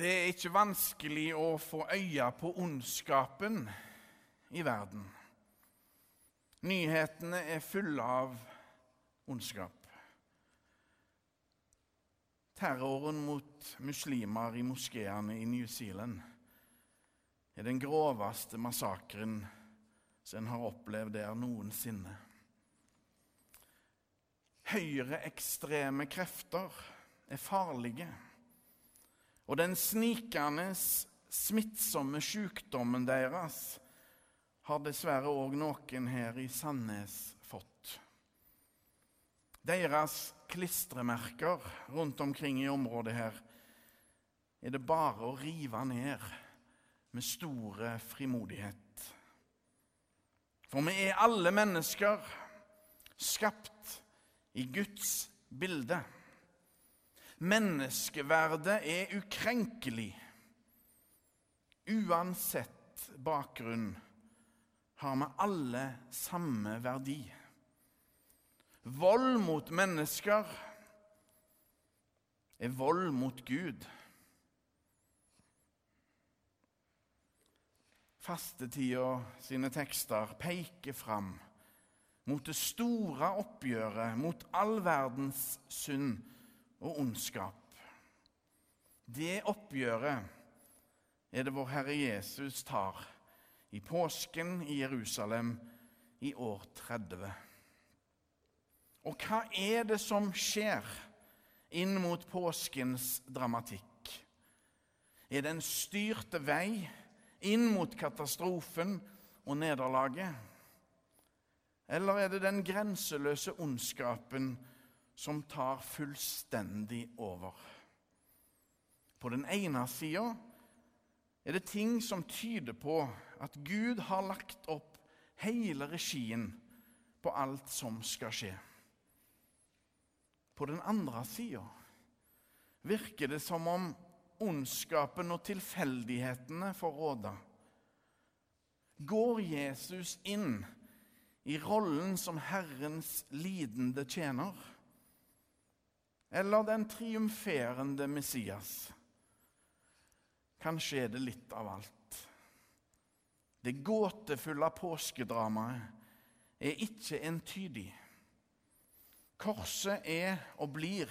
Det er ikke vanskelig å få øye på ondskapen i verden. Nyhetene er fulle av ondskap. Terroren mot muslimer i moskeene i New Zealand er den groveste massakren som en har opplevd der noensinne. Høyreekstreme krefter er farlige. Og den snikende, smittsomme sykdommen deres har dessverre òg noen her i Sandnes fått. Deres klistremerker rundt omkring i området her er det bare å rive ned med store frimodighet. For vi er alle mennesker skapt i Guds bilde. Menneskeverdet er ukrenkelig. Uansett bakgrunn har vi alle samme verdi. Vold mot mennesker er vold mot Gud. Fastetida sine tekster peker fram mot det store oppgjøret mot all verdens synd og ondskap. Det oppgjøret er det vår Herre Jesus tar i påsken i Jerusalem i år 30. Og hva er det som skjer inn mot påskens dramatikk? Er det en styrte vei inn mot katastrofen og nederlaget? Eller er det den grenseløse ondskapen som tar fullstendig over? På den ene sida er det ting som tyder på at Gud har lagt opp hele regien på alt som skal skje. På den andre sida virker det som om ondskapen og tilfeldighetene får råde. Går Jesus inn i rollen som Herrens lidende tjener? Eller den triumferende Messias? Kanskje er det litt av alt. Det gåtefulle påskedramaet er ikke entydig. Korset er og blir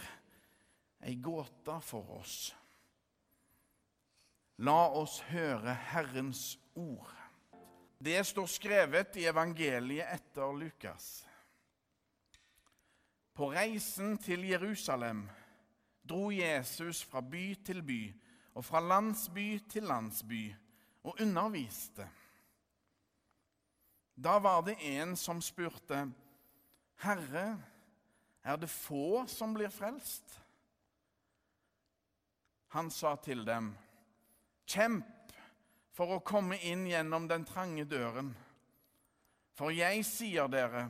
ei gåte for oss. La oss høre Herrens ord. Det står skrevet i evangeliet etter Lukas. På reisen til Jerusalem dro Jesus fra by til by og fra landsby til landsby og underviste. Da var det en som spurte, 'Herre, er det få som blir frelst?' Han sa til dem, 'Kjemp for å komme inn gjennom den trange døren. For jeg sier dere,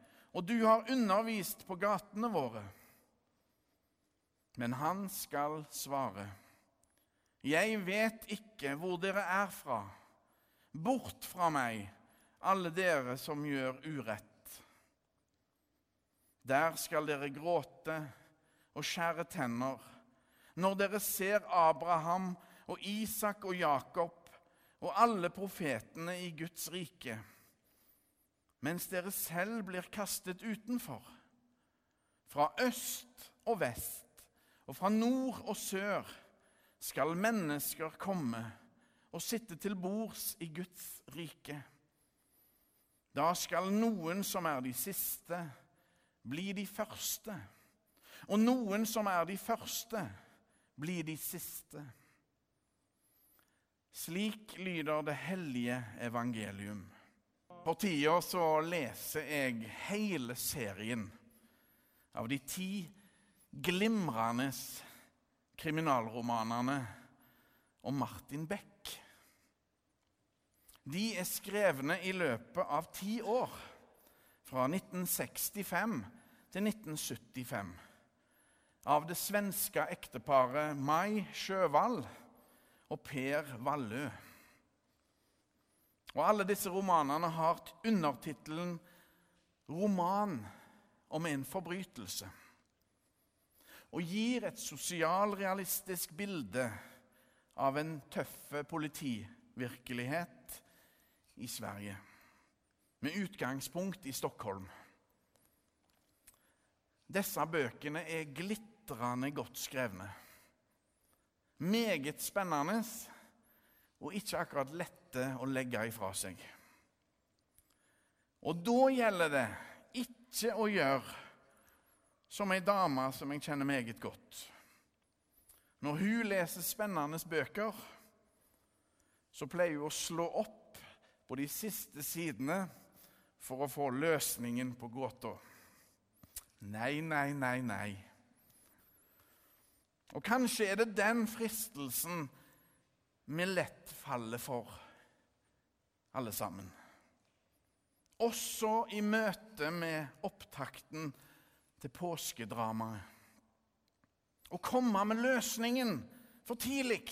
og du har undervist på gatene våre.' Men han skal svare, 'Jeg vet ikke hvor dere er fra. Bort fra meg, alle dere som gjør urett.' Der skal dere gråte og skjære tenner når dere ser Abraham og Isak og Jakob og alle profetene i Guds rike, mens dere selv blir kastet utenfor. Fra øst og vest og fra nord og sør skal mennesker komme og sitte til bords i Guds rike. Da skal noen som er de siste, bli de første, og noen som er de første, bli de siste. Slik lyder det hellige evangelium. På tida så leser jeg hele serien av de ti glimrende kriminalromanene om Martin Beck. De er skrevne i løpet av ti år, fra 1965 til 1975, av det svenske ekteparet Mai Sjøvall og Per Vallø. Og Alle disse romanene har undertittelen 'Roman om en forbrytelse' og gir et sosialrealistisk bilde av en tøffe politivirkelighet i Sverige, med utgangspunkt i Stockholm. Disse bøkene er glitrende godt skrevne. Meget spennende og ikke akkurat lette å legge ifra seg. Og da gjelder det ikke å gjøre som ei dame som jeg kjenner meget godt. Når hun leser spennende bøker, så pleier hun å slå opp på de siste sidene for å få løsningen på gåta. Nei, nei, nei, nei. Og kanskje er det den fristelsen vi lett faller for, alle sammen. Også i møte med opptakten til påskedramaet. Å komme med løsningen for tidlig.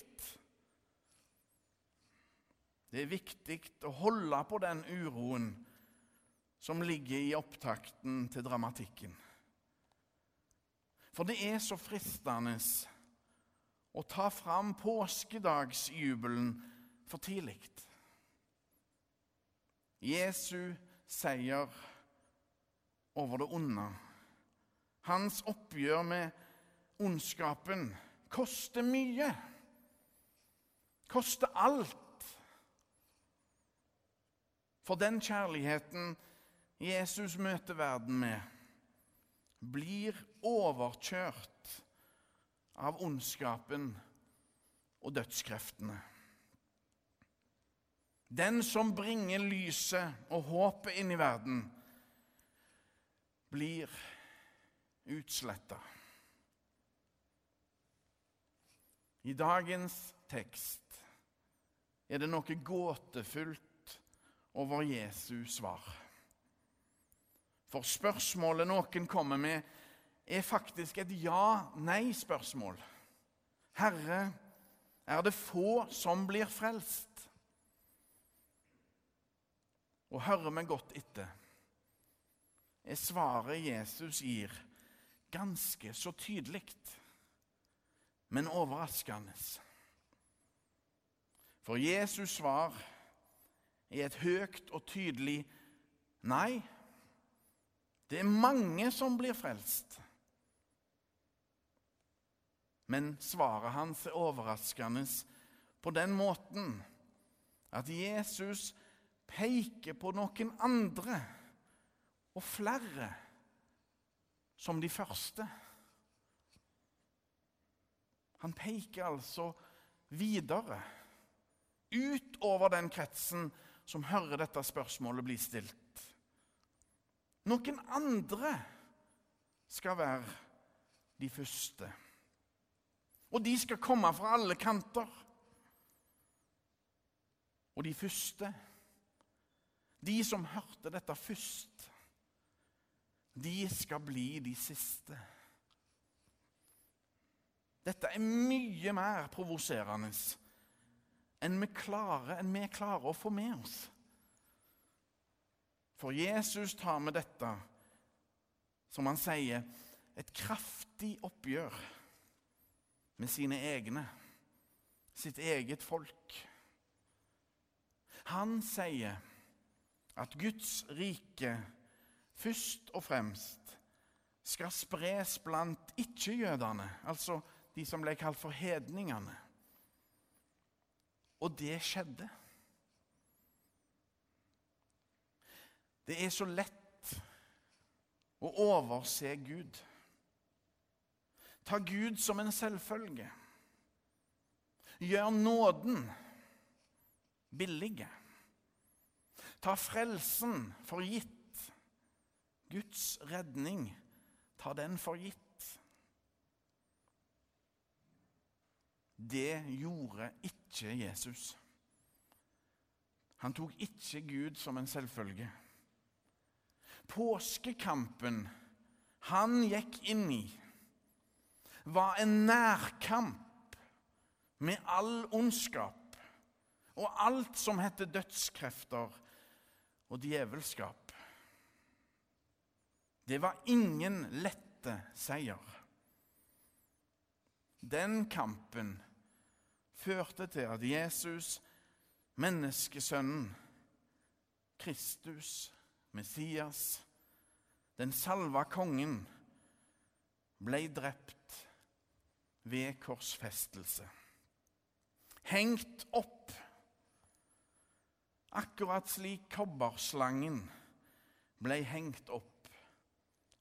Det er viktig å holde på den uroen som ligger i opptakten til dramatikken. For det er så fristende å ta fram påskedagsjubelen for tidlig. Jesu seier over det onde hans oppgjør med ondskapen koster mye. Koster alt. For den kjærligheten Jesus møter verden med, blir overkjørt av ondskapen og dødskreftene. Den som bringer lyset og håpet inn i verden, blir utsletta. I dagens tekst er det noe gåtefullt over Jesu svar. For spørsmålet noen kommer med, er faktisk et ja-nei-spørsmål. Herre, er det få som blir frelst? Og hører meg godt etter, er svaret Jesus gir, ganske så tydelig, men overraskende. For Jesus svar er et høyt og tydelig nei. Det er mange som blir frelst. Men svaret hans er overraskende på den måten at Jesus peker på noen andre og flere som de første. Han peker altså videre, utover den kretsen som hører dette spørsmålet bli stilt. Noen andre skal være de første. Og de skal komme fra alle kanter. Og de første, de som hørte dette først, de skal bli de siste. Dette er mye mer provoserende enn vi, klarer, enn vi klarer å få med oss. For Jesus tar med dette, som han sier, et kraftig oppgjør med sine egne, sitt eget folk. Han sier at Guds rike først og fremst skal spres blant ikke-jødene, altså de som ble kalt for hedningene. Og det skjedde. Det er så lett å overse Gud. Ta Gud som en selvfølge. Gjør nåden billige. Ta frelsen for gitt Guds redning, ta den for gitt. Det gjorde ikke Jesus. Han tok ikke Gud som en selvfølge. Påskekampen han gikk inn i, var en nærkamp med all ondskap og alt som heter dødskrefter og djevelskap. Det var ingen lette seier. Den kampen førte til at Jesus, menneskesønnen, Kristus, Messias, den salva kongen, ble drept ved korsfestelse. Hengt opp, akkurat slik kobberslangen ble hengt opp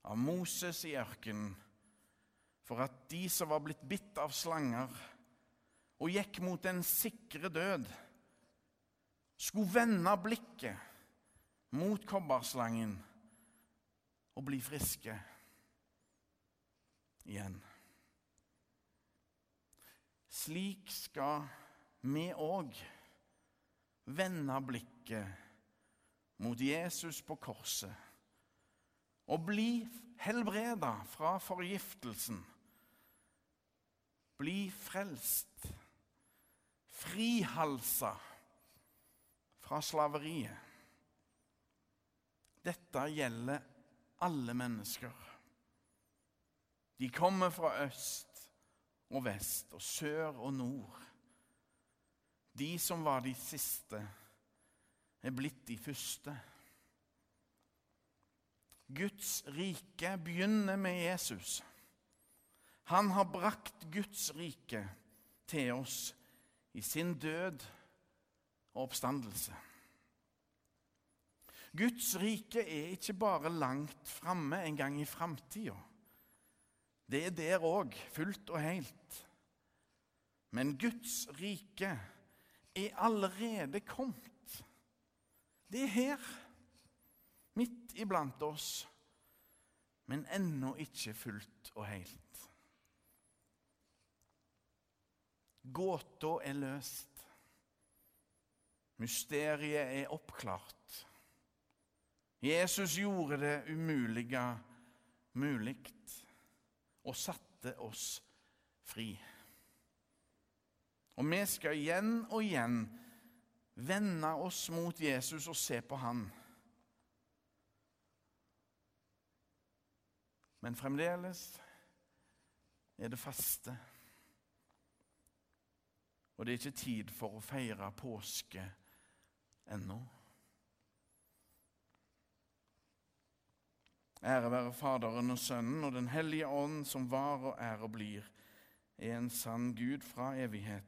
av Moses i ørkenen for at de som var blitt bitt av slanger og gikk mot den sikre død, skulle vende blikket mot kobberslangen og bli friske igjen. Slik skal vi òg vende blikket mot Jesus på korset og bli helbreda fra forgiftelsen bli frelst, frihalsa fra slaveriet. Dette gjelder alle mennesker. De kommer fra øst og vest og sør og nord. De som var de siste, er blitt de første. Guds rike begynner med Jesus. Han har brakt Guds rike til oss i sin død og oppstandelse. Guds rike er ikke bare langt framme en gang i framtida. Det er der òg, fullt og helt. Men Guds rike er allerede kommet. Det er her, midt iblant oss, men ennå ikke fullt og helt. Gåta er løst. Mysteriet er oppklart. Jesus gjorde det umulige mulig og satte oss fri. Og vi skal igjen og igjen vende oss mot Jesus og se på han. Men fremdeles er det faste. Og det er ikke tid for å feire påske ennå. Ære være Faderen og Sønnen og Den hellige ånd, som var og er og blir, er en sann Gud fra evighet